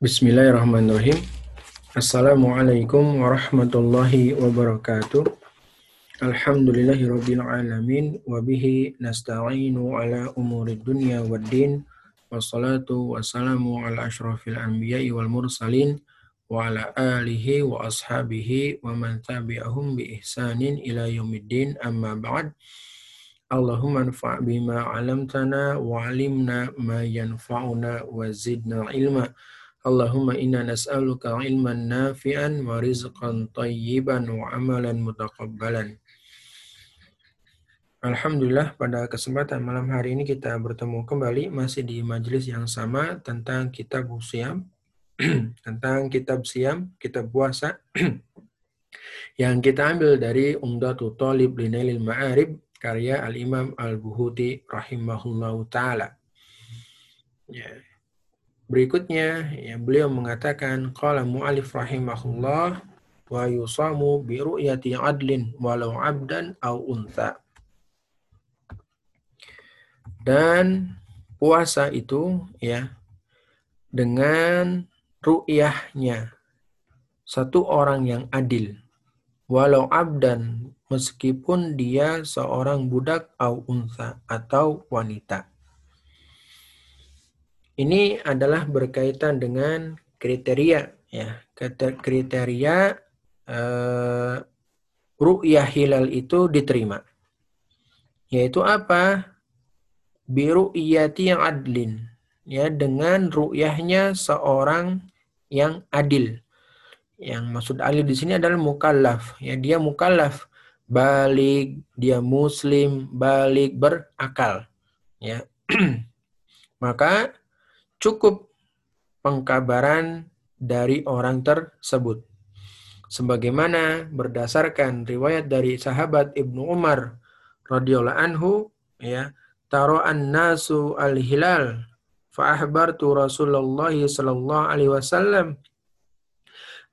Bismillahirrahmanirrahim. Assalamualaikum warahmatullahi wabarakatuh. Alhamdulillahi rabbil alamin wa bihi nasta'inu ala umuri dunya wad din wassalatu wassalamu ala asyrafil anbiya'i wal mursalin wa ala alihi wa ashabihi wa man tabi'ahum bi ihsanin ila yaumiddin amma ba'd. Allahumma anfa' bima 'allamtana wa 'allimna ma yanfa'una wa zidna ilma. Allahumma inna nas'aluka ilman nafi'an wa rizqan tayyiban wa amalan mutaqabbalan. Alhamdulillah pada kesempatan malam hari ini kita bertemu kembali masih di majelis yang sama tentang kitab siam tentang kitab siam, kitab puasa yang kita ambil dari Umdatul Talib Linailil Ma'arib karya Al-Imam Al-Buhuti rahimahullahu taala. Ya, Berikutnya, ya, beliau mengatakan, Qala mu'alif rahimahullah, wa yusamu bi ru'yati adlin walau abdan au untha. Dan puasa itu ya dengan ru'yahnya satu orang yang adil walau abdan meskipun dia seorang budak au unsa atau wanita. Ini adalah berkaitan dengan kriteria ya. Kriteria uh, ru'yah hilal itu diterima. Yaitu apa? Biru iyati yang adlin. Ya, dengan ru'yahnya seorang yang adil. Yang maksud adil di sini adalah mukallaf. Ya, dia mukallaf, balik, dia muslim, balik berakal. Ya. Maka cukup pengkabaran dari orang tersebut. Sebagaimana berdasarkan riwayat dari sahabat Ibnu Umar radhiyallahu anhu ya taro an-nasu al-hilal fa ahbartu Rasulullah sallallahu alaihi wasallam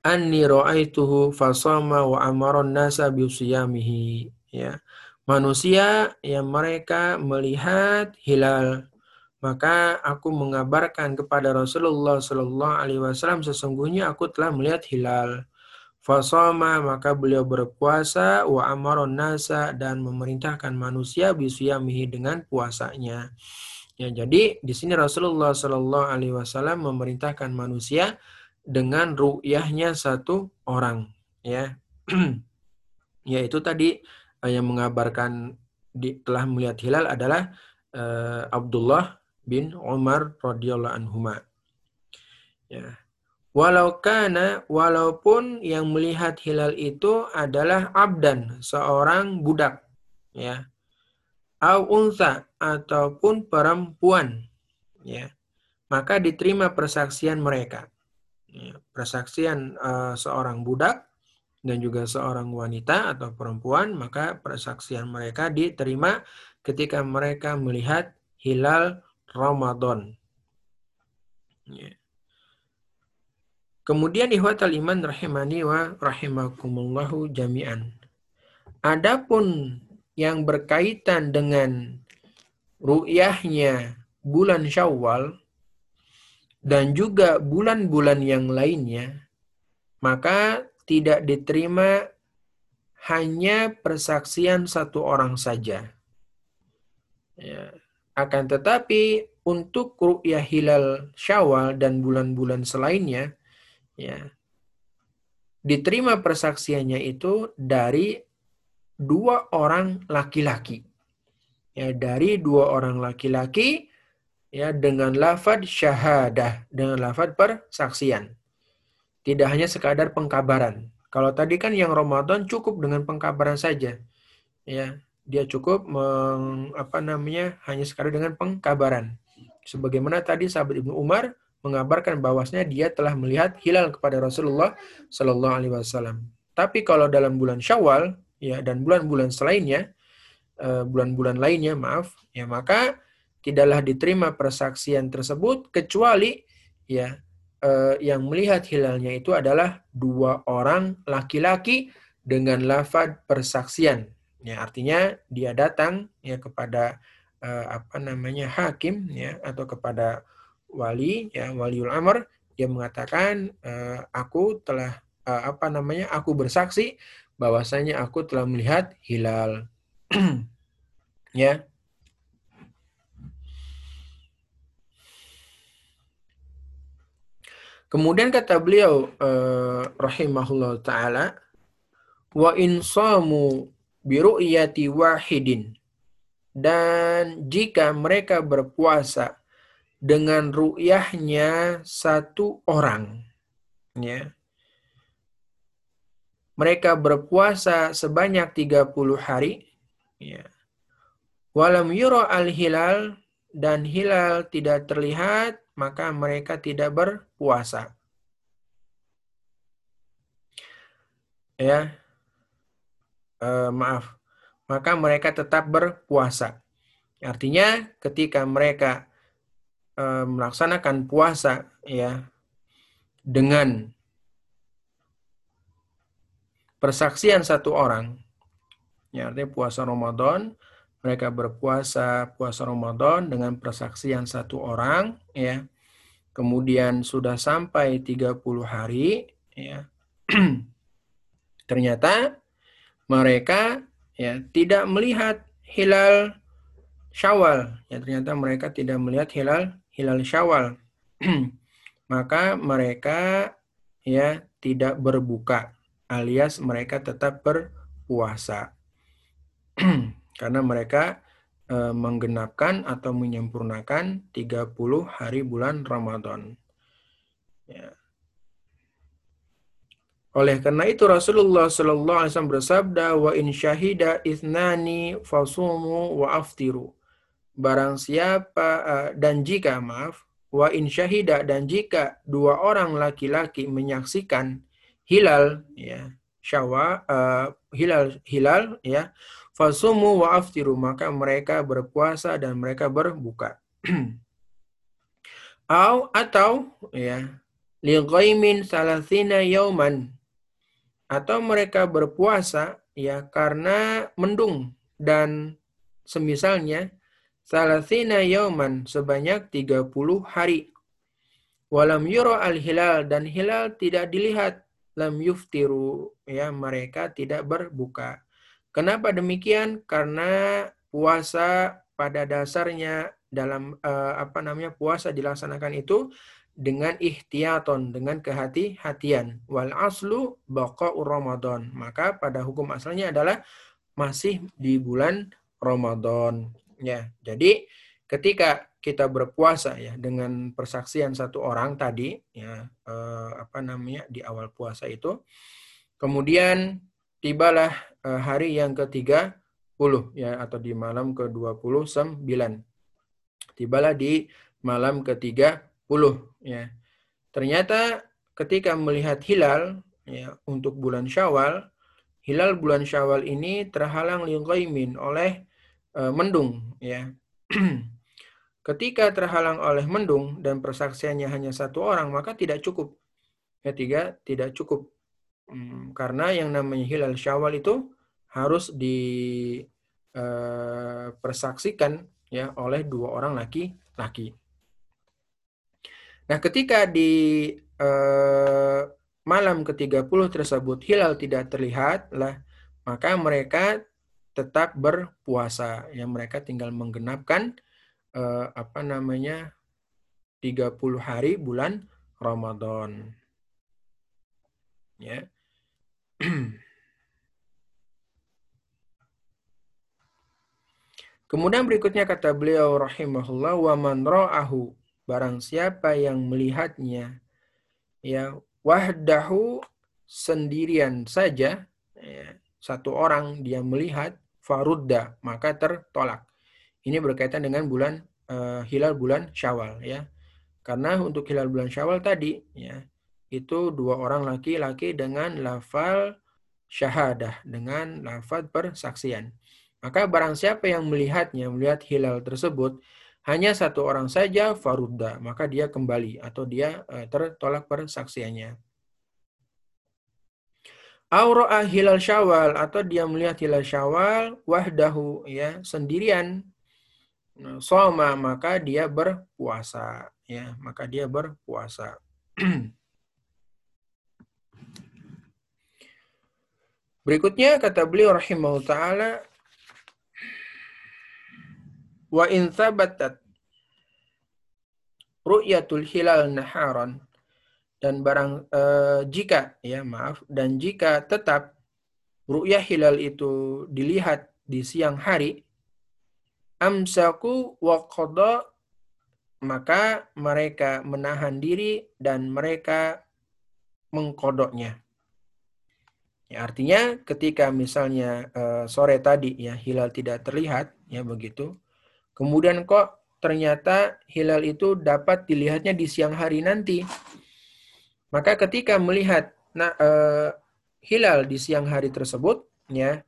anni ra'aituhu fasama wa amara an-nasa bi ya manusia yang mereka melihat hilal maka aku mengabarkan kepada Rasulullah Shallallahu Alaihi Wasallam sesungguhnya aku telah melihat hilal. Fasoma maka beliau berpuasa wa amaron nasa dan memerintahkan manusia bisuyamihi dengan puasanya. Ya, jadi di sini Rasulullah Shallallahu Alaihi Wasallam memerintahkan manusia dengan ru'yahnya satu orang, ya, yaitu tadi eh, yang mengabarkan di, telah melihat hilal adalah uh, Abdullah bin Umar radhiyallahu anhuma. Ya. Walau kana, walaupun yang melihat hilal itu adalah abdan, seorang budak. Ya. Au unsa, ataupun perempuan. Ya. Maka diterima persaksian mereka. Ya. Persaksian uh, seorang budak dan juga seorang wanita atau perempuan, maka persaksian mereka diterima ketika mereka melihat hilal Ramadan. Ya. Kemudian ihwatal iman rahimani wa rahimakumullahu jami'an. Adapun yang berkaitan dengan ru'yahnya bulan Syawal dan juga bulan-bulan yang lainnya, maka tidak diterima hanya persaksian satu orang saja. Ya. Akan tetapi untuk ru'yah hilal Syawal dan bulan-bulan selainnya ya diterima persaksiannya itu dari dua orang laki-laki. Ya, dari dua orang laki-laki ya dengan lafad syahadah, dengan lafad persaksian. Tidak hanya sekadar pengkabaran. Kalau tadi kan yang Ramadan cukup dengan pengkabaran saja. Ya, dia cukup meng, apa namanya hanya sekadar dengan pengkabaran. Sebagaimana tadi sahabat Ibnu Umar mengabarkan bahwasanya dia telah melihat hilal kepada Rasulullah Shallallahu Alaihi Wasallam. Tapi kalau dalam bulan Syawal ya dan bulan-bulan selainnya, eh, bulan-bulan lainnya maaf, ya maka tidaklah diterima persaksian tersebut kecuali ya eh, yang melihat hilalnya itu adalah dua orang laki-laki dengan lafad persaksian Ya, artinya dia datang ya kepada uh, apa namanya hakim ya atau kepada wali ya waliul amr. Dia mengatakan uh, aku telah uh, apa namanya aku bersaksi bahwasanya aku telah melihat hilal. Ya. Kemudian kata beliau uh, rahimahullah taala wa insamu bi ru'yati wahidin dan jika mereka berpuasa dengan ru'yahnya satu orang ya mereka berpuasa sebanyak 30 hari ya walam yura al hilal dan hilal tidak terlihat maka mereka tidak berpuasa. Ya, e, maaf, maka mereka tetap berpuasa. Artinya, ketika mereka e, melaksanakan puasa, ya, dengan persaksian satu orang, ya artinya puasa Ramadan, mereka berpuasa puasa Ramadan dengan persaksian satu orang ya. Kemudian sudah sampai 30 hari ya. Ternyata mereka ya tidak melihat hilal Syawal. Ya ternyata mereka tidak melihat hilal hilal Syawal. Maka mereka ya tidak berbuka alias mereka tetap berpuasa. karena mereka e, menggenapkan atau menyempurnakan 30 hari bulan Ramadan. Ya. Oleh karena itu Rasulullah Shallallahu Alaihi Wasallam bersabda, wa in syahida ithnani fasumu wa aftiru. Barang siapa uh, dan jika maaf, wa in syahida dan jika dua orang laki-laki menyaksikan hilal ya syawal uh, hilal hilal ya Fasumu wa aftiru, maka mereka berpuasa dan mereka berbuka. Au atau ya li salasina yauman atau mereka berpuasa ya karena mendung dan semisalnya salasina yauman sebanyak 30 hari. Walam yura al-hilal dan hilal tidak dilihat lam yuftiru ya mereka tidak berbuka. Kenapa demikian? Karena puasa pada dasarnya dalam uh, apa namanya puasa dilaksanakan itu dengan ihtiyaton, dengan kehati-hatian. Wal aslu baqa'u Ramadan. Maka pada hukum asalnya adalah masih di bulan Ramadan. Ya, jadi ketika kita berpuasa ya dengan persaksian satu orang tadi ya eh, apa namanya di awal puasa itu kemudian tibalah uh, hari yang ke-30 ya atau di malam ke-29. Tibalah di malam ke-30 ya. Ternyata ketika melihat hilal ya untuk bulan Syawal, hilal bulan Syawal ini terhalang lingqaimin oleh uh, mendung ya. Ketika terhalang oleh mendung dan persaksiannya hanya satu orang, maka tidak cukup. Ketiga, tidak cukup Hmm, karena yang namanya hilal syawal itu harus dipersaksikan eh, ya oleh dua orang laki-laki. Nah, ketika di uh, malam ke-30 tersebut hilal tidak terlihat lah, maka mereka tetap berpuasa. Ya, mereka tinggal menggenapkan uh, apa namanya 30 hari bulan Ramadan. Ya. Kemudian berikutnya kata beliau rahimahullah wa man ra'ahu barang siapa yang melihatnya ya wahdahu sendirian saja ya, satu orang dia melihat farudda maka tertolak. Ini berkaitan dengan bulan uh, hilal bulan Syawal ya. Karena untuk hilal bulan Syawal tadi ya itu dua orang laki-laki dengan lafal syahadah, dengan lafal persaksian. Maka barang siapa yang melihatnya, melihat hilal tersebut, hanya satu orang saja farudda, maka dia kembali atau dia uh, tertolak persaksiannya. Aura'ah hilal syawal atau dia melihat hilal syawal wahdahu ya sendirian soma maka dia berpuasa ya maka dia berpuasa Berikutnya kata beliau rahimahullah taala wa in thabatat ru'yatul hilal naharan dan barang uh, jika ya maaf dan jika tetap ru'yah hilal itu dilihat di siang hari amsaku wa qada maka mereka menahan diri dan mereka mengkodoknya Ya, artinya ketika misalnya uh, sore tadi ya hilal tidak terlihat ya begitu. Kemudian kok ternyata hilal itu dapat dilihatnya di siang hari nanti. Maka ketika melihat nah, uh, hilal di siang hari tersebut ya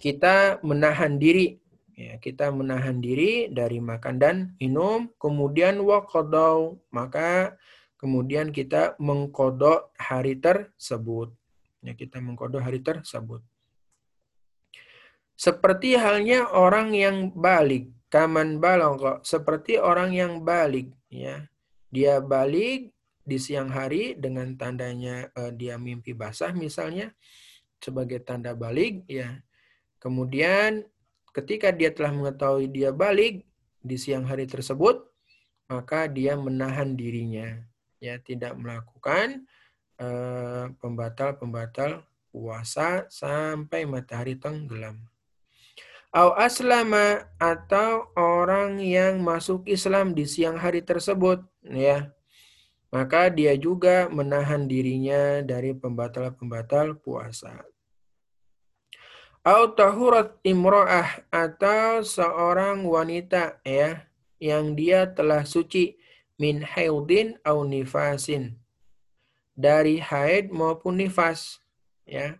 kita menahan diri ya kita menahan diri dari makan dan minum kemudian waqadau maka kemudian kita mengkodok hari tersebut Ya, kita mengkodok hari tersebut. Seperti halnya orang yang balik, kaman balong kok, seperti orang yang balik, ya. Dia balik di siang hari dengan tandanya uh, dia mimpi basah misalnya sebagai tanda balik, ya. Kemudian ketika dia telah mengetahui dia balik di siang hari tersebut, maka dia menahan dirinya, ya, tidak melakukan Eh, pembatal-pembatal puasa sampai matahari tenggelam. Au aslama atau orang yang masuk Islam di siang hari tersebut, ya. Maka dia juga menahan dirinya dari pembatal-pembatal puasa. Au tahurat imro'ah atau seorang wanita ya yang dia telah suci min haudin au nifasin dari haid maupun nifas ya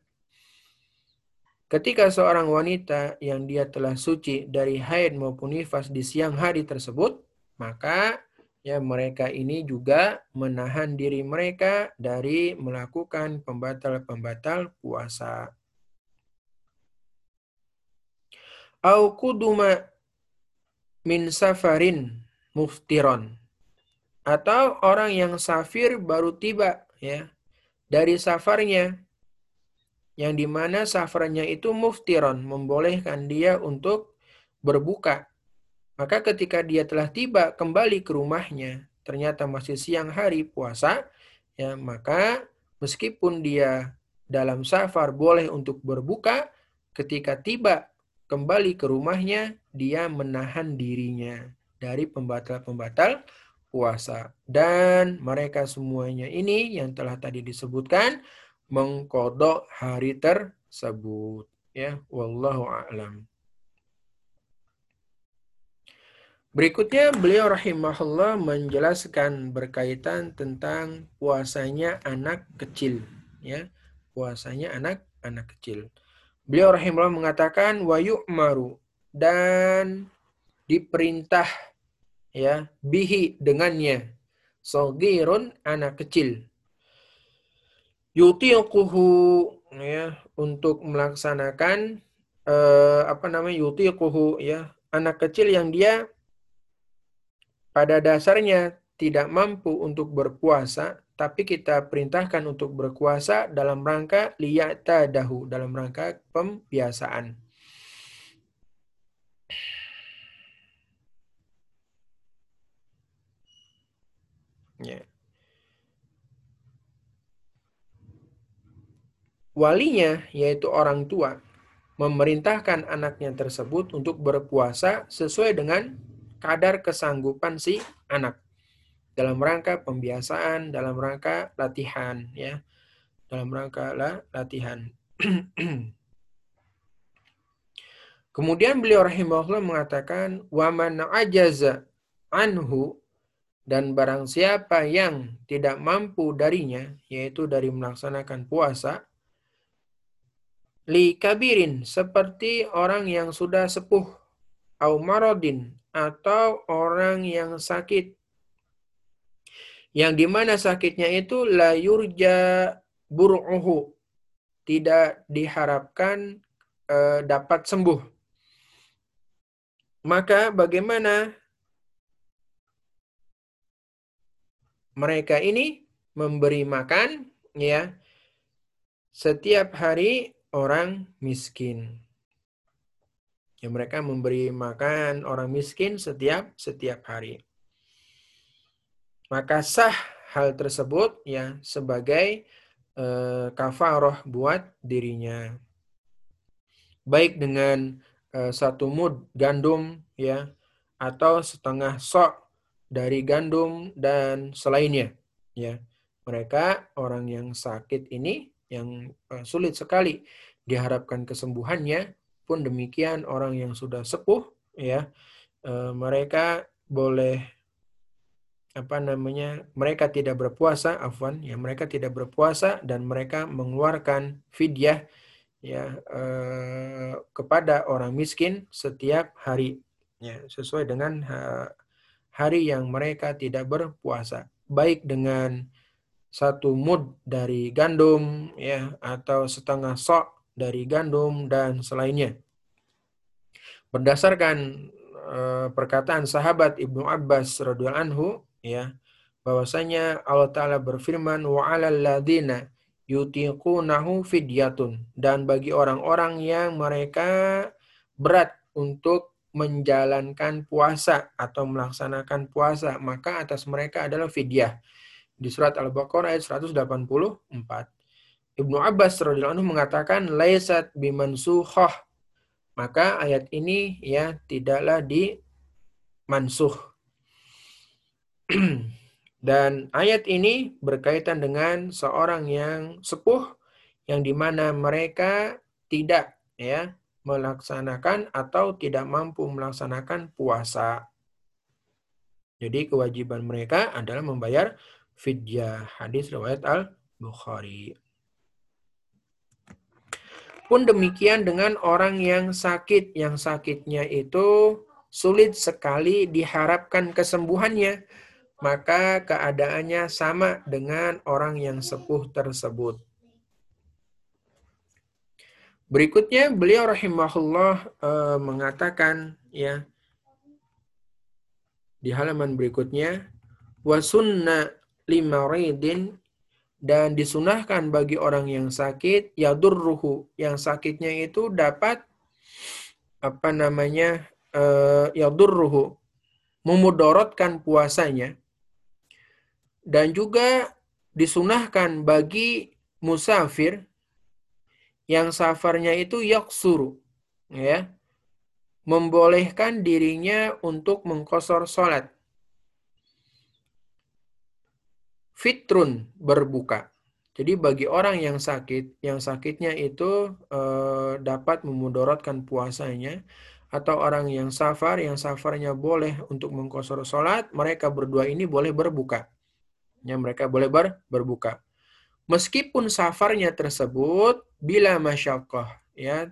ketika seorang wanita yang dia telah suci dari haid maupun nifas di siang hari tersebut maka ya mereka ini juga menahan diri mereka dari melakukan pembatal-pembatal puasa. Au kuduma min safarin muftiron. Atau orang yang safir baru tiba ya dari safarnya yang di mana safarnya itu muftiron membolehkan dia untuk berbuka maka ketika dia telah tiba kembali ke rumahnya ternyata masih siang hari puasa ya maka meskipun dia dalam safar boleh untuk berbuka ketika tiba kembali ke rumahnya dia menahan dirinya dari pembatal-pembatal puasa. Dan mereka semuanya ini yang telah tadi disebutkan mengkodok hari tersebut. Ya, wallahu a'lam. Berikutnya beliau rahimahullah menjelaskan berkaitan tentang puasanya anak kecil, ya. Puasanya anak anak kecil. Beliau rahimahullah mengatakan wa yu'maru dan diperintah ya bihi dengannya sogirun anak kecil yutiquhu ya untuk melaksanakan eh, apa namanya yutiquhu ya anak kecil yang dia pada dasarnya tidak mampu untuk berpuasa tapi kita perintahkan untuk berpuasa dalam rangka liyata dahu dalam rangka pembiasaan Ya. Walinya, yaitu orang tua, memerintahkan anaknya tersebut untuk berpuasa sesuai dengan kadar kesanggupan si anak. Dalam rangka pembiasaan, dalam rangka latihan, ya. Dalam rangka lah, latihan. Kemudian beliau rahimahullah mengatakan, "Waman ajaza anhu dan barang siapa yang tidak mampu darinya, yaitu dari melaksanakan puasa, li kabirin, seperti orang yang sudah sepuh, au marodin, atau orang yang sakit. Yang di mana sakitnya itu la yurja bur'uhu, tidak diharapkan e, dapat sembuh. Maka bagaimana mereka ini memberi makan ya setiap hari orang miskin. Ya, mereka memberi makan orang miskin setiap setiap hari. Maka sah hal tersebut ya sebagai uh, kafaroh buat dirinya. Baik dengan uh, satu mud gandum ya atau setengah sok dari gandum dan selainnya ya. Mereka orang yang sakit ini yang uh, sulit sekali diharapkan kesembuhannya. Pun demikian orang yang sudah sepuh ya e, mereka boleh apa namanya mereka tidak berpuasa afwan ya mereka tidak berpuasa dan mereka mengeluarkan fidyah ya e, kepada orang miskin setiap hari ya sesuai dengan hari yang mereka tidak berpuasa. Baik dengan satu mud dari gandum ya atau setengah sok dari gandum dan selainnya. Berdasarkan uh, perkataan sahabat Ibnu Abbas radhiyallahu anhu ya bahwasanya Allah taala berfirman wa 'alal ladzina yutiqunahu fidyatun dan bagi orang-orang yang mereka berat untuk menjalankan puasa atau melaksanakan puasa maka atas mereka adalah fidyah di surat Al-Baqarah ayat 184 Ibnu Abbas radhiyallahu anhu mengatakan laisat bimansukhah. Maka ayat ini ya tidaklah di mansuh. Dan ayat ini berkaitan dengan seorang yang sepuh yang di mana mereka tidak ya melaksanakan atau tidak mampu melaksanakan puasa. Jadi kewajiban mereka adalah membayar fidyah. Hadis riwayat Al-Bukhari. Pun demikian dengan orang yang sakit, yang sakitnya itu sulit sekali diharapkan kesembuhannya, maka keadaannya sama dengan orang yang sepuh tersebut. Berikutnya beliau rahimahullah e, mengatakan ya di halaman berikutnya wasunna limaridin dan disunahkan bagi orang yang sakit yadurruhu yang sakitnya itu dapat apa namanya uh, yadurruhu memudorotkan puasanya. Dan juga disunahkan bagi musafir yang safarnya itu yaksuru ya membolehkan dirinya untuk mengkosor sholat fitrun berbuka. Jadi bagi orang yang sakit, yang sakitnya itu e, dapat memudorotkan puasanya, atau orang yang safar, yang safarnya boleh untuk mengkosor sholat, mereka berdua ini boleh berbuka. Ya, mereka boleh ber, berbuka. Meskipun safarnya tersebut bila masyakoh, ya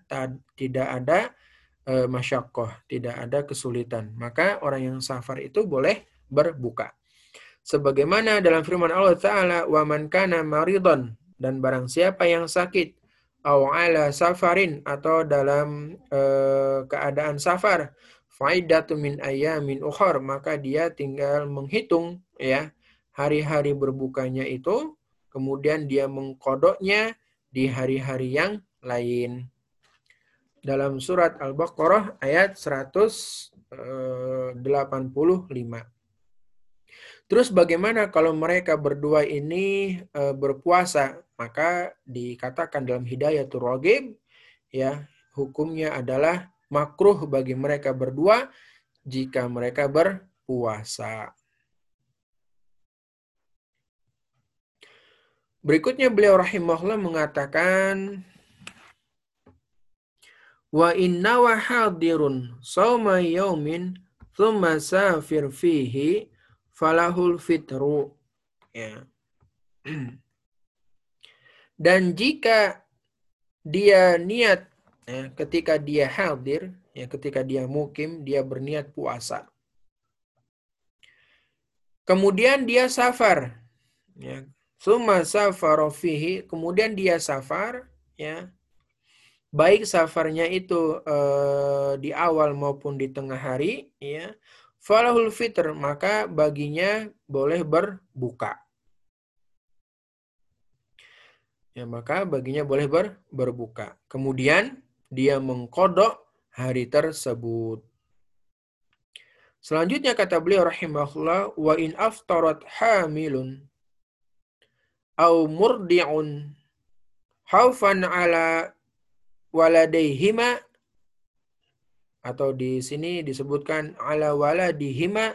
tidak ada e, masyakoh, tidak ada kesulitan, maka orang yang safar itu boleh berbuka. Sebagaimana dalam firman Allah Ta'ala, wa man kana maridon, dan barang siapa yang sakit, aw ala safarin, atau dalam uh, keadaan safar, faidatu min ayamin ukhar, maka dia tinggal menghitung ya hari-hari berbukanya itu, kemudian dia mengkodoknya di hari-hari yang lain. Dalam surat Al-Baqarah ayat 185. Terus bagaimana kalau mereka berdua ini e, berpuasa? Maka dikatakan dalam hidayah turogib, ya hukumnya adalah makruh bagi mereka berdua jika mereka berpuasa. Berikutnya beliau rahimahullah mengatakan wa inna wa hadirun sawma yaumin thumma safir fihi falahul fitru. Ya. Dan jika dia niat ya, ketika dia hadir, ya ketika dia mukim, dia berniat puasa. Kemudian dia safar. Ya. Suma safarofihi, kemudian dia safar, ya. Baik safarnya itu eh, di awal maupun di tengah hari, ya falahul fitr, maka baginya boleh berbuka. ya maka baginya boleh ber, berbuka. Kemudian dia mengkodok hari tersebut. Selanjutnya kata beliau rahimahullah wa in aftarat hamilun au murdi'un haufan ala waladaihima atau di sini disebutkan ala waladihima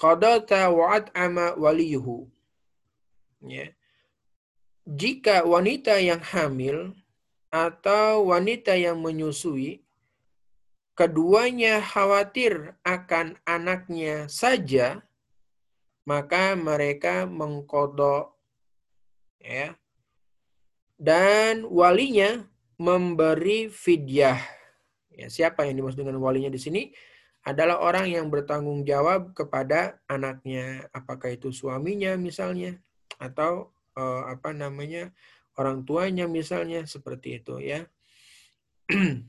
qadata wa'at ama waliyuhu. Ya. Jika wanita yang hamil atau wanita yang menyusui keduanya khawatir akan anaknya saja, maka mereka mengkodok ya. Dan walinya memberi fidyah. Ya, siapa yang dimaksud dengan walinya di sini? Adalah orang yang bertanggung jawab kepada anaknya, apakah itu suaminya misalnya atau eh, apa namanya orang tuanya misalnya seperti itu ya.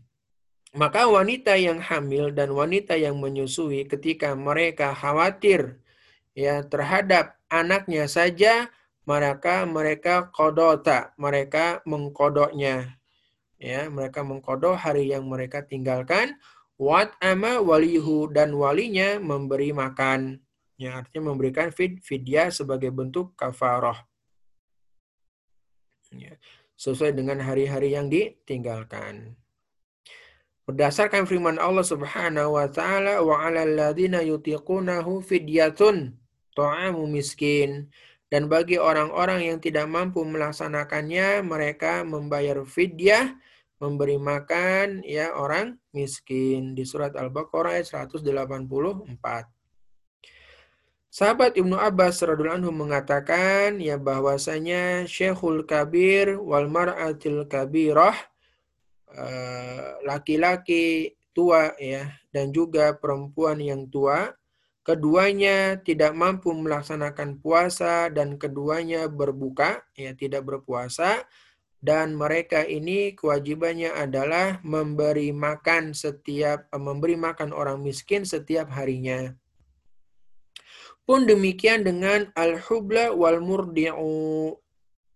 Maka wanita yang hamil dan wanita yang menyusui ketika mereka khawatir ya terhadap anaknya saja, maka mereka kodota, mereka mengkodoknya. Ya, mereka mengkodok hari yang mereka tinggalkan. Wat ama walihu dan walinya memberi makan. Ya, artinya memberikan fid, fidya sebagai bentuk kafaroh. Ya, sesuai dengan hari-hari yang ditinggalkan. Berdasarkan firman Allah Subhanahu wa taala wa 'alal ladzina yutiqunahu fidyatun ta'amu miskin dan bagi orang-orang yang tidak mampu melaksanakannya mereka membayar fidyah memberi makan ya orang miskin di surat Al-Baqarah ayat 184. Sahabat Ibnu Abbas radhiyallahu anhu mengatakan ya bahwasanya Syekhul Kabir wal mar'atil kabirah Eh, laki-laki tua ya dan juga perempuan yang tua keduanya tidak mampu melaksanakan puasa dan keduanya berbuka ya tidak berpuasa dan mereka ini kewajibannya adalah memberi makan setiap eh, memberi makan orang miskin setiap harinya. Pun demikian dengan al-hubla wal murdi'u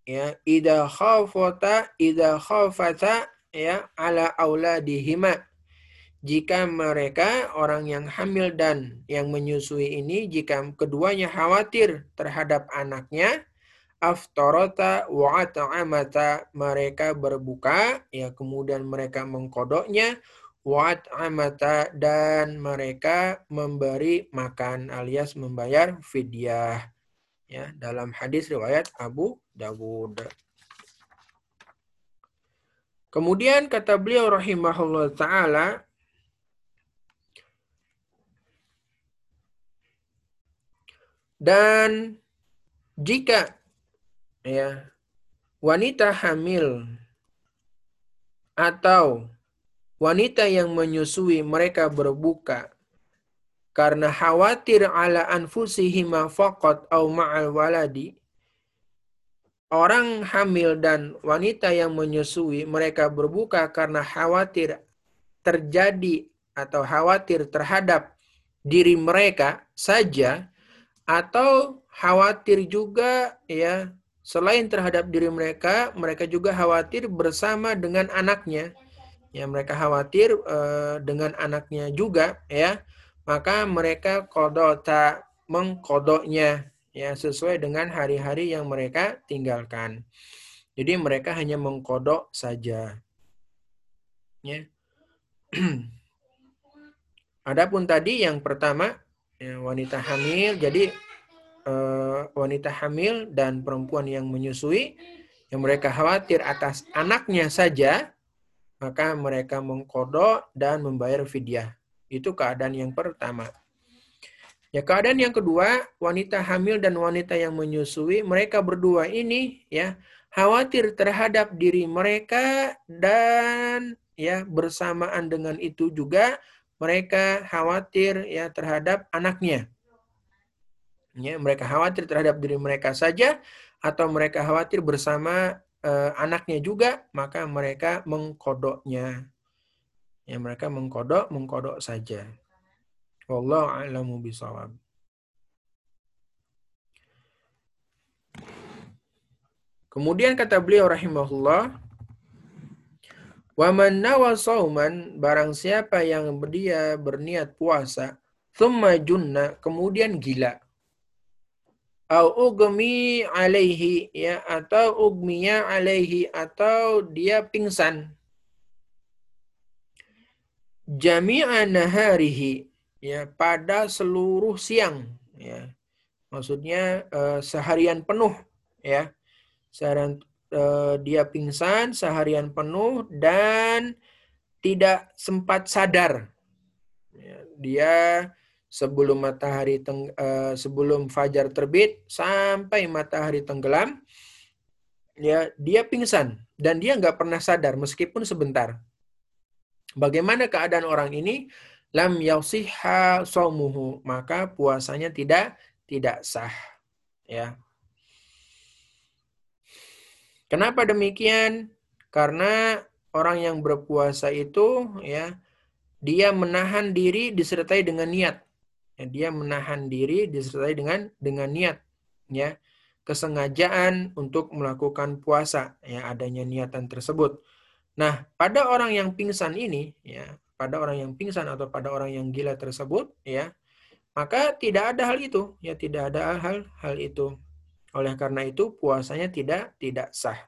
ya. Idza khafata idza khafata ya ala auladihima jika mereka orang yang hamil dan yang menyusui ini jika keduanya khawatir terhadap anaknya aftarata wa at'amata. Mereka berbuka ya kemudian mereka mengkodoknya. Wa at'amata dan mereka memberi makan alias membayar fidyah. Ya dalam hadis riwayat Abu Dawud. Kemudian kata beliau rahimahullah taala dan jika ya. Wanita hamil atau wanita yang menyusui mereka berbuka karena khawatir ala anfusihima faqat au ma'al waladi orang hamil dan wanita yang menyusui mereka berbuka karena khawatir terjadi atau khawatir terhadap diri mereka saja atau khawatir juga ya selain terhadap diri mereka mereka juga khawatir bersama dengan anaknya ya mereka khawatir uh, dengan anaknya juga ya maka mereka kodota mengkodoknya ya sesuai dengan hari-hari yang mereka tinggalkan. Jadi mereka hanya mengkodok saja. Ya. Adapun tadi yang pertama ya, wanita hamil, jadi eh, wanita hamil dan perempuan yang menyusui yang mereka khawatir atas anaknya saja, maka mereka mengkodok dan membayar fidyah. Itu keadaan yang pertama. Ya keadaan yang kedua, wanita hamil dan wanita yang menyusui, mereka berdua ini ya khawatir terhadap diri mereka dan ya bersamaan dengan itu juga mereka khawatir ya terhadap anaknya. Ya, mereka khawatir terhadap diri mereka saja atau mereka khawatir bersama uh, anaknya juga, maka mereka mengkodoknya. Ya, mereka mengkodok, mengkodok saja. Wallahu a'lamu bisawab. Kemudian kata beliau rahimahullah, Wa man nawa sauman barang siapa yang dia berniat puasa, thumma junna kemudian gila. Au ugmi alaihi ya atau ugmiya alaihi atau dia pingsan. Jami'a naharihi ya pada seluruh siang ya. Maksudnya uh, seharian penuh ya. Seharian uh, dia pingsan seharian penuh dan tidak sempat sadar. Ya, dia sebelum matahari teng, uh, sebelum fajar terbit sampai matahari tenggelam, ya dia pingsan dan dia nggak pernah sadar meskipun sebentar. Bagaimana keadaan orang ini? Lam yausihha saumuhu, maka puasanya tidak tidak sah. Ya. Kenapa demikian? Karena orang yang berpuasa itu ya dia menahan diri disertai dengan niat. Ya, dia menahan diri disertai dengan dengan niat ya kesengajaan untuk melakukan puasa ya adanya niatan tersebut. Nah, pada orang yang pingsan ini ya, pada orang yang pingsan atau pada orang yang gila tersebut ya, maka tidak ada hal itu, ya tidak ada hal hal itu. Oleh karena itu puasanya tidak tidak sah.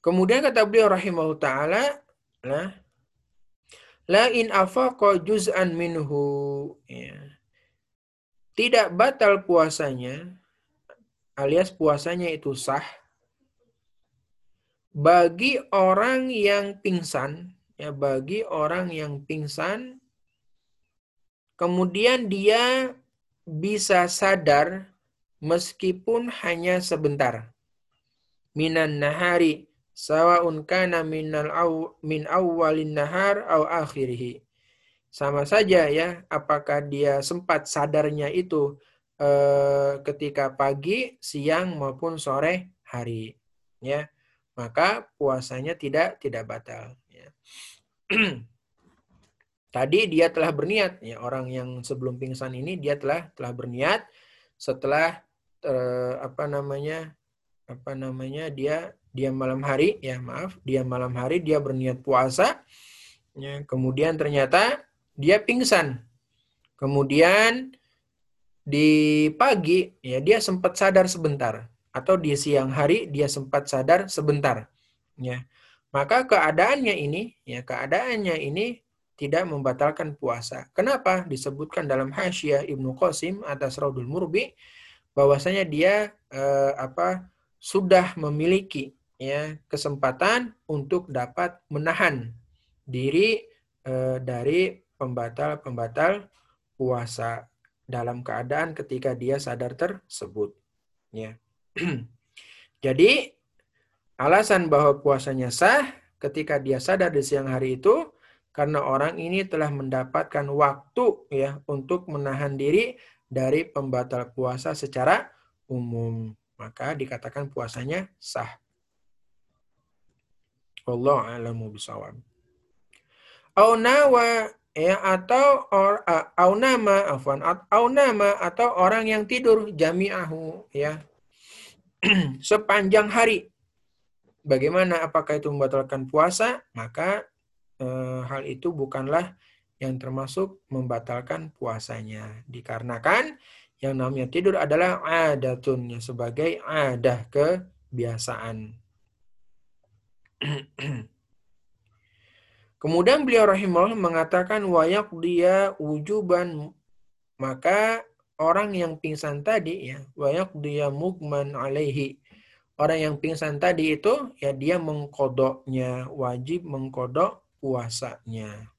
Kemudian kata beliau rahimahullah taala, nah, la in afaqa juz'an minhu ya. Tidak batal puasanya alias puasanya itu sah bagi orang yang pingsan ya bagi orang yang pingsan Kemudian dia bisa sadar meskipun hanya sebentar. Minan nahari sawaun kana minal aw, min awwalin nahar au akhirih. Sama saja ya, apakah dia sempat sadarnya itu eh, ketika pagi, siang maupun sore hari, ya. Maka puasanya tidak tidak batal, ya. Tadi dia telah berniat, ya orang yang sebelum pingsan ini dia telah telah berniat setelah eh, apa namanya apa namanya dia dia malam hari ya maaf dia malam hari dia berniat puasa ya, kemudian ternyata dia pingsan kemudian di pagi ya dia sempat sadar sebentar atau di siang hari dia sempat sadar sebentar ya maka keadaannya ini ya keadaannya ini tidak membatalkan puasa. Kenapa? Disebutkan dalam Hasyiah Ibnu Qasim atas Raudul Murbi bahwasanya dia eh, apa sudah memiliki ya kesempatan untuk dapat menahan diri eh, dari pembatal-pembatal puasa dalam keadaan ketika dia sadar tersebut ya. Jadi alasan bahwa puasanya sah ketika dia sadar di siang hari itu karena orang ini telah mendapatkan waktu ya untuk menahan diri dari pembatal puasa secara umum. Maka dikatakan puasanya sah. Allah alamu bisawab. Au nawa ya atau or, uh, au nama afwan au nama atau orang yang tidur jami'ahu ya sepanjang hari. Bagaimana apakah itu membatalkan puasa? Maka Eh, hal itu bukanlah yang termasuk membatalkan puasanya. Dikarenakan yang namanya tidur adalah adatun sebagai adah kebiasaan. Kemudian beliau rahimahullah mengatakan wayak dia wujuban maka orang yang pingsan tadi ya wayak dia mugman alaihi orang yang pingsan tadi itu ya dia mengkodoknya wajib mengkodok puasanya.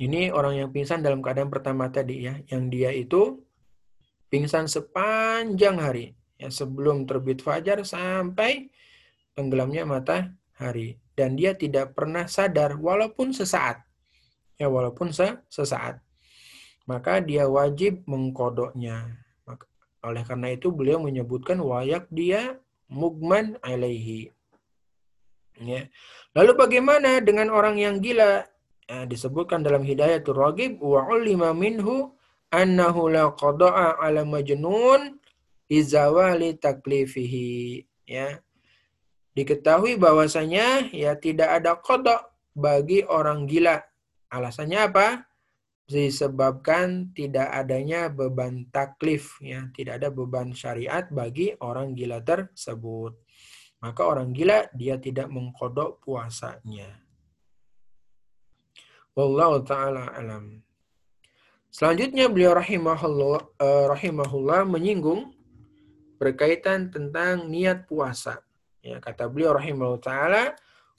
Ini orang yang pingsan dalam keadaan pertama tadi ya, yang dia itu pingsan sepanjang hari, ya sebelum terbit fajar sampai tenggelamnya matahari dan dia tidak pernah sadar walaupun sesaat. Ya walaupun sesaat. Maka dia wajib mengkodoknya. Oleh karena itu beliau menyebutkan wayak dia mugman alaihi. Ya. Lalu bagaimana dengan orang yang gila? Ya, disebutkan dalam Hidayatul Ragib wa ulima minhu annahu la qada'a ala majnun izawali taklifihi ya diketahui bahwasanya ya tidak ada kodok bagi orang gila. Alasannya apa? Disebabkan tidak adanya beban taklif ya. Tidak ada beban syariat bagi orang gila tersebut. Maka orang gila dia tidak mengkodok puasanya. Wallahu taala alam. Selanjutnya beliau rahimahullah, uh, rahimahullah menyinggung berkaitan tentang niat puasa. Ya, kata beliau rahimahullah taala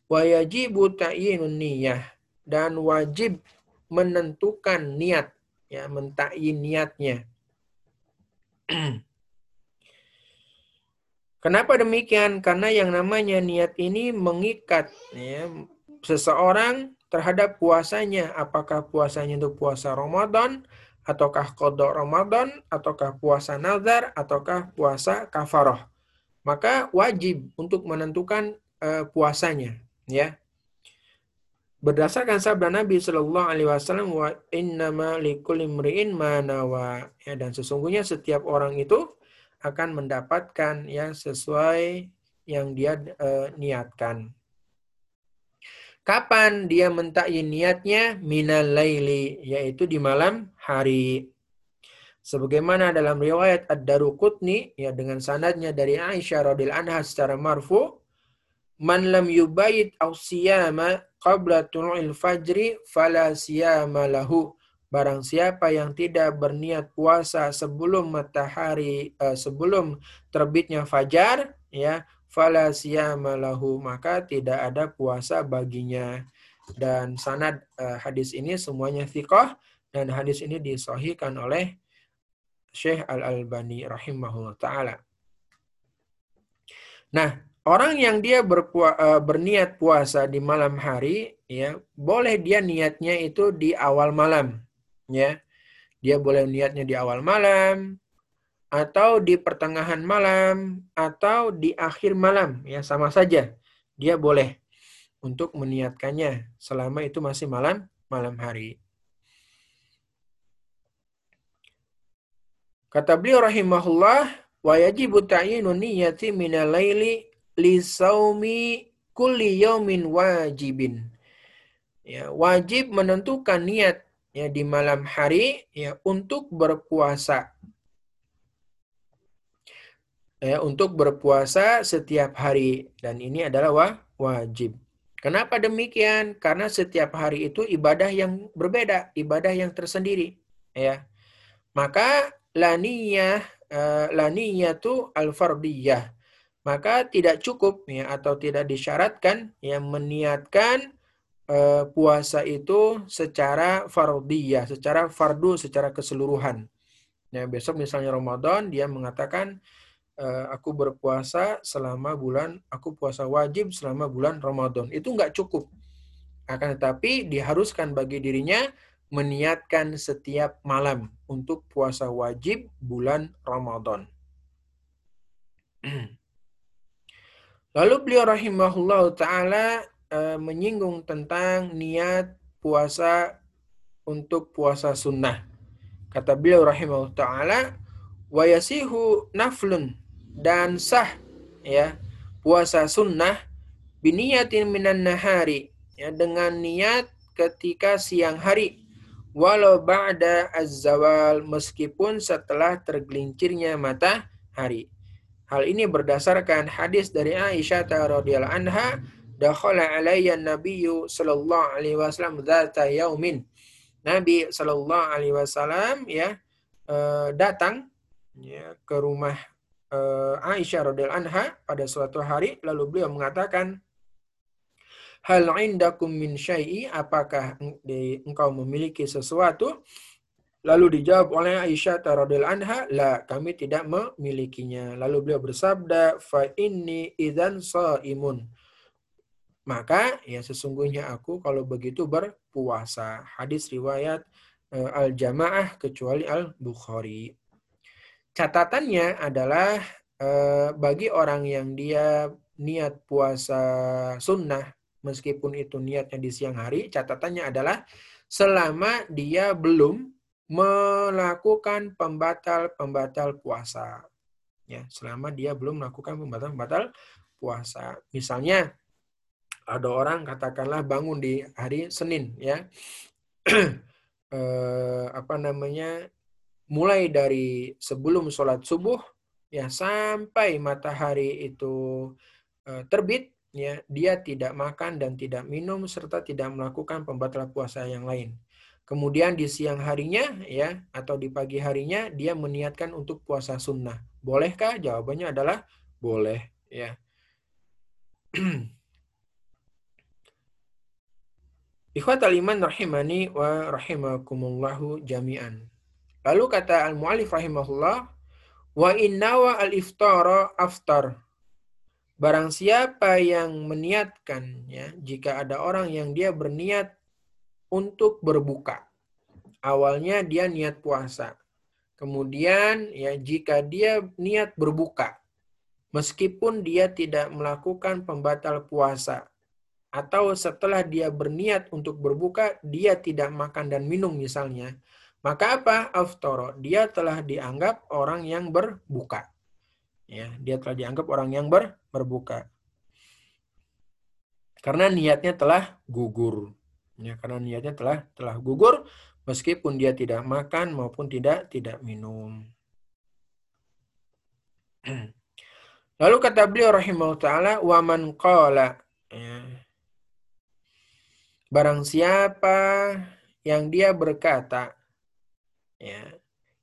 wa yajibu ta'yinun niyah dan wajib menentukan niat ya mentakyin niatnya. Kenapa demikian? Karena yang namanya niat ini mengikat ya, seseorang terhadap puasanya. Apakah puasanya itu puasa Ramadan, ataukah kodok Ramadan, ataukah puasa nazar, ataukah puasa kafaroh. Maka wajib untuk menentukan uh, puasanya. ya Berdasarkan sabda Nabi Shallallahu Alaihi Wasallam, wa innama likulli imri'in manawa. Ya, dan sesungguhnya setiap orang itu akan mendapatkan yang sesuai yang dia uh, niatkan. Kapan dia mentakyin niatnya? Minal laili, yaitu di malam hari. Sebagaimana dalam riwayat Ad-Daruqutni, ya dengan sanadnya dari Aisyah radhiyallahu anha secara marfu, Man lam yubayit aw siyama qabla tulu'il fajri fala siyama lahu. Barang siapa yang tidak berniat puasa sebelum matahari uh, sebelum terbitnya fajar ya fala lahu maka tidak ada puasa baginya dan sanad uh, hadis ini semuanya thiqah dan hadis ini disahihkan oleh Syekh Al-Albani rahimahullah taala. Nah, orang yang dia berpua, uh, berniat puasa di malam hari ya, boleh dia niatnya itu di awal malam ya. Dia boleh niatnya di awal malam, atau di pertengahan malam atau di akhir malam ya sama saja dia boleh untuk meniatkannya selama itu masih malam malam hari. Kata beliau rahimahullah wa yajibu ta'yinu niyyati minal laili li saumi kulli yaumin wajibin. Ya, wajib menentukan niat ya di malam hari ya untuk berpuasa ya, untuk berpuasa setiap hari dan ini adalah wa, wajib. Kenapa demikian? Karena setiap hari itu ibadah yang berbeda, ibadah yang tersendiri, ya. Maka laniyah uh, laniyatu al-fardiyah. Maka tidak cukup ya atau tidak disyaratkan yang meniatkan uh, puasa itu secara fardiyah, secara fardu, secara keseluruhan. Ya, besok misalnya Ramadan dia mengatakan uh, aku berpuasa selama bulan, aku puasa wajib selama bulan Ramadan. Itu nggak cukup. Akan tetapi diharuskan bagi dirinya meniatkan setiap malam untuk puasa wajib bulan Ramadan. Lalu beliau rahimahullah ta'ala uh, menyinggung tentang niat puasa untuk puasa sunnah. Kata beliau rahimahullah ta'ala, wa yasihu naflun dan sah ya puasa sunnah biniyatin minan nahari ya dengan niat ketika siang hari walau ba'da az-zawal meskipun setelah tergelincirnya matahari. Hal ini berdasarkan hadis dari Aisyah radhiyallahu anha, dakhala alayya nabiyyu sallallahu alaihi wasallam dzata yaumin. Nabi sallallahu alaihi wasallam ya eh, datang ya ke rumah uh, Aisyah radhiyallahu anha pada suatu hari lalu beliau mengatakan Hal indakum min syai'i apakah engkau memiliki sesuatu? Lalu dijawab oleh Aisyah radhiyallahu anha, la kami tidak memilikinya. Lalu beliau bersabda, fa inni idzan imun Maka ya sesungguhnya aku kalau begitu berpuasa. Hadis riwayat uh, Al-Jamaah kecuali Al-Bukhari. Catatannya adalah eh, bagi orang yang dia niat puasa sunnah, meskipun itu niatnya di siang hari, catatannya adalah selama dia belum melakukan pembatal-pembatal puasa. Ya, selama dia belum melakukan pembatal-pembatal puasa. Misalnya ada orang katakanlah bangun di hari Senin ya. eh, apa namanya? mulai dari sebelum sholat subuh ya sampai matahari itu uh, terbit ya dia tidak makan dan tidak minum serta tidak melakukan pembatal puasa yang lain. Kemudian di siang harinya ya atau di pagi harinya dia meniatkan untuk puasa sunnah. Bolehkah? Jawabannya adalah boleh ya. Ikhwatal iman rahimani wa rahimakumullahu jami'an. Lalu kata al-mu'alif rahimahullah, Wa innawa al-iftara aftar. Barang siapa yang meniatkan, ya, jika ada orang yang dia berniat untuk berbuka. Awalnya dia niat puasa. Kemudian, ya, jika dia niat berbuka, meskipun dia tidak melakukan pembatal puasa, atau setelah dia berniat untuk berbuka, dia tidak makan dan minum misalnya, maka apa? Aftoro. Dia telah dianggap orang yang berbuka. Ya, dia telah dianggap orang yang ber, berbuka. Karena niatnya telah gugur. Ya, karena niatnya telah telah gugur meskipun dia tidak makan maupun tidak tidak minum. Lalu kata beliau rahimahullah taala wa man qala ya. Barang siapa yang dia berkata Ya.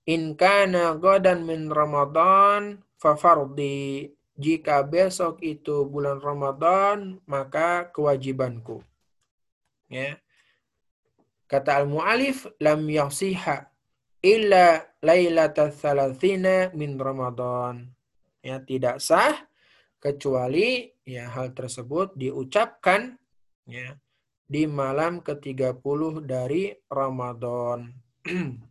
In kana godan min Ramadan fafardi. Jika besok itu bulan Ramadan, maka kewajibanku. Ya. Kata al-mu'alif, lam yasiha illa lailata thalathina min Ramadan. Ya, tidak sah kecuali ya hal tersebut diucapkan ya di malam ke-30 dari Ramadan.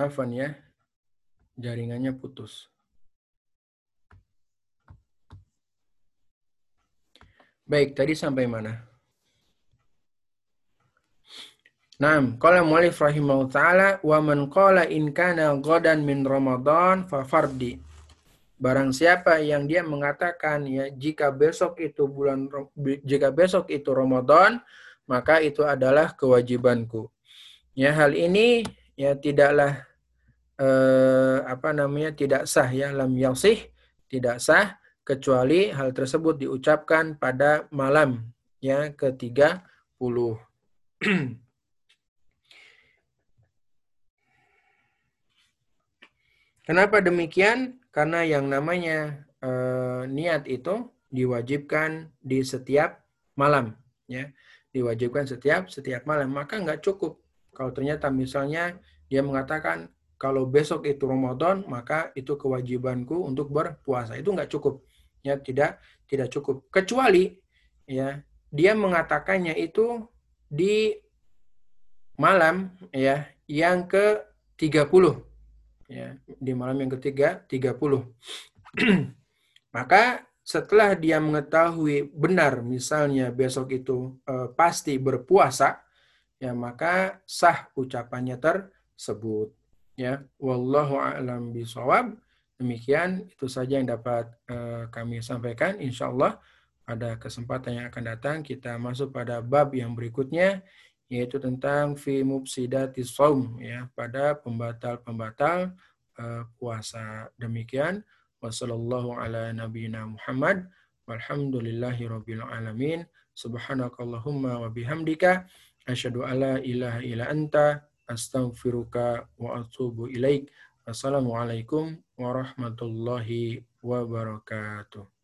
Afan ya, jaringannya putus. Baik, tadi sampai mana? Naam, qala mu'alif rahimahullah ta'ala wa man qala in kana ghadan min Ramadan fa fardi. Barang siapa yang dia mengatakan ya jika besok itu bulan jika besok itu Ramadan, maka itu adalah kewajibanku. Ya hal ini ya tidaklah eh, apa namanya tidak sah ya lam yasih tidak sah kecuali hal tersebut diucapkan pada malam ya ke-30. Kenapa demikian? Karena yang namanya eh, niat itu diwajibkan di setiap malam ya diwajibkan setiap setiap malam maka nggak cukup kalau ternyata misalnya dia mengatakan kalau besok itu Ramadan, maka itu kewajibanku untuk berpuasa. Itu nggak cukup. Ya, tidak tidak cukup. Kecuali ya, dia mengatakannya itu di malam ya yang ke-30. Ya, di malam yang ketiga 30. maka setelah dia mengetahui benar misalnya besok itu eh, pasti berpuasa, ya maka sah ucapannya tersebut. Ya, wallahu a'lam bisawab. Demikian itu saja yang dapat uh, kami sampaikan. Insya Allah pada kesempatan yang akan datang kita masuk pada bab yang berikutnya yaitu tentang fi mufsidati saum ya pada pembatal-pembatal uh, puasa. Demikian wasallallahu ala nabiyina Muhammad walhamdulillahi rabbil alamin subhanakallahumma wa bihamdika asyhadu alla ilaha illa anta astaghfiruka wa atubu ilaik. Assalamualaikum warahmatullahi wabarakatuh.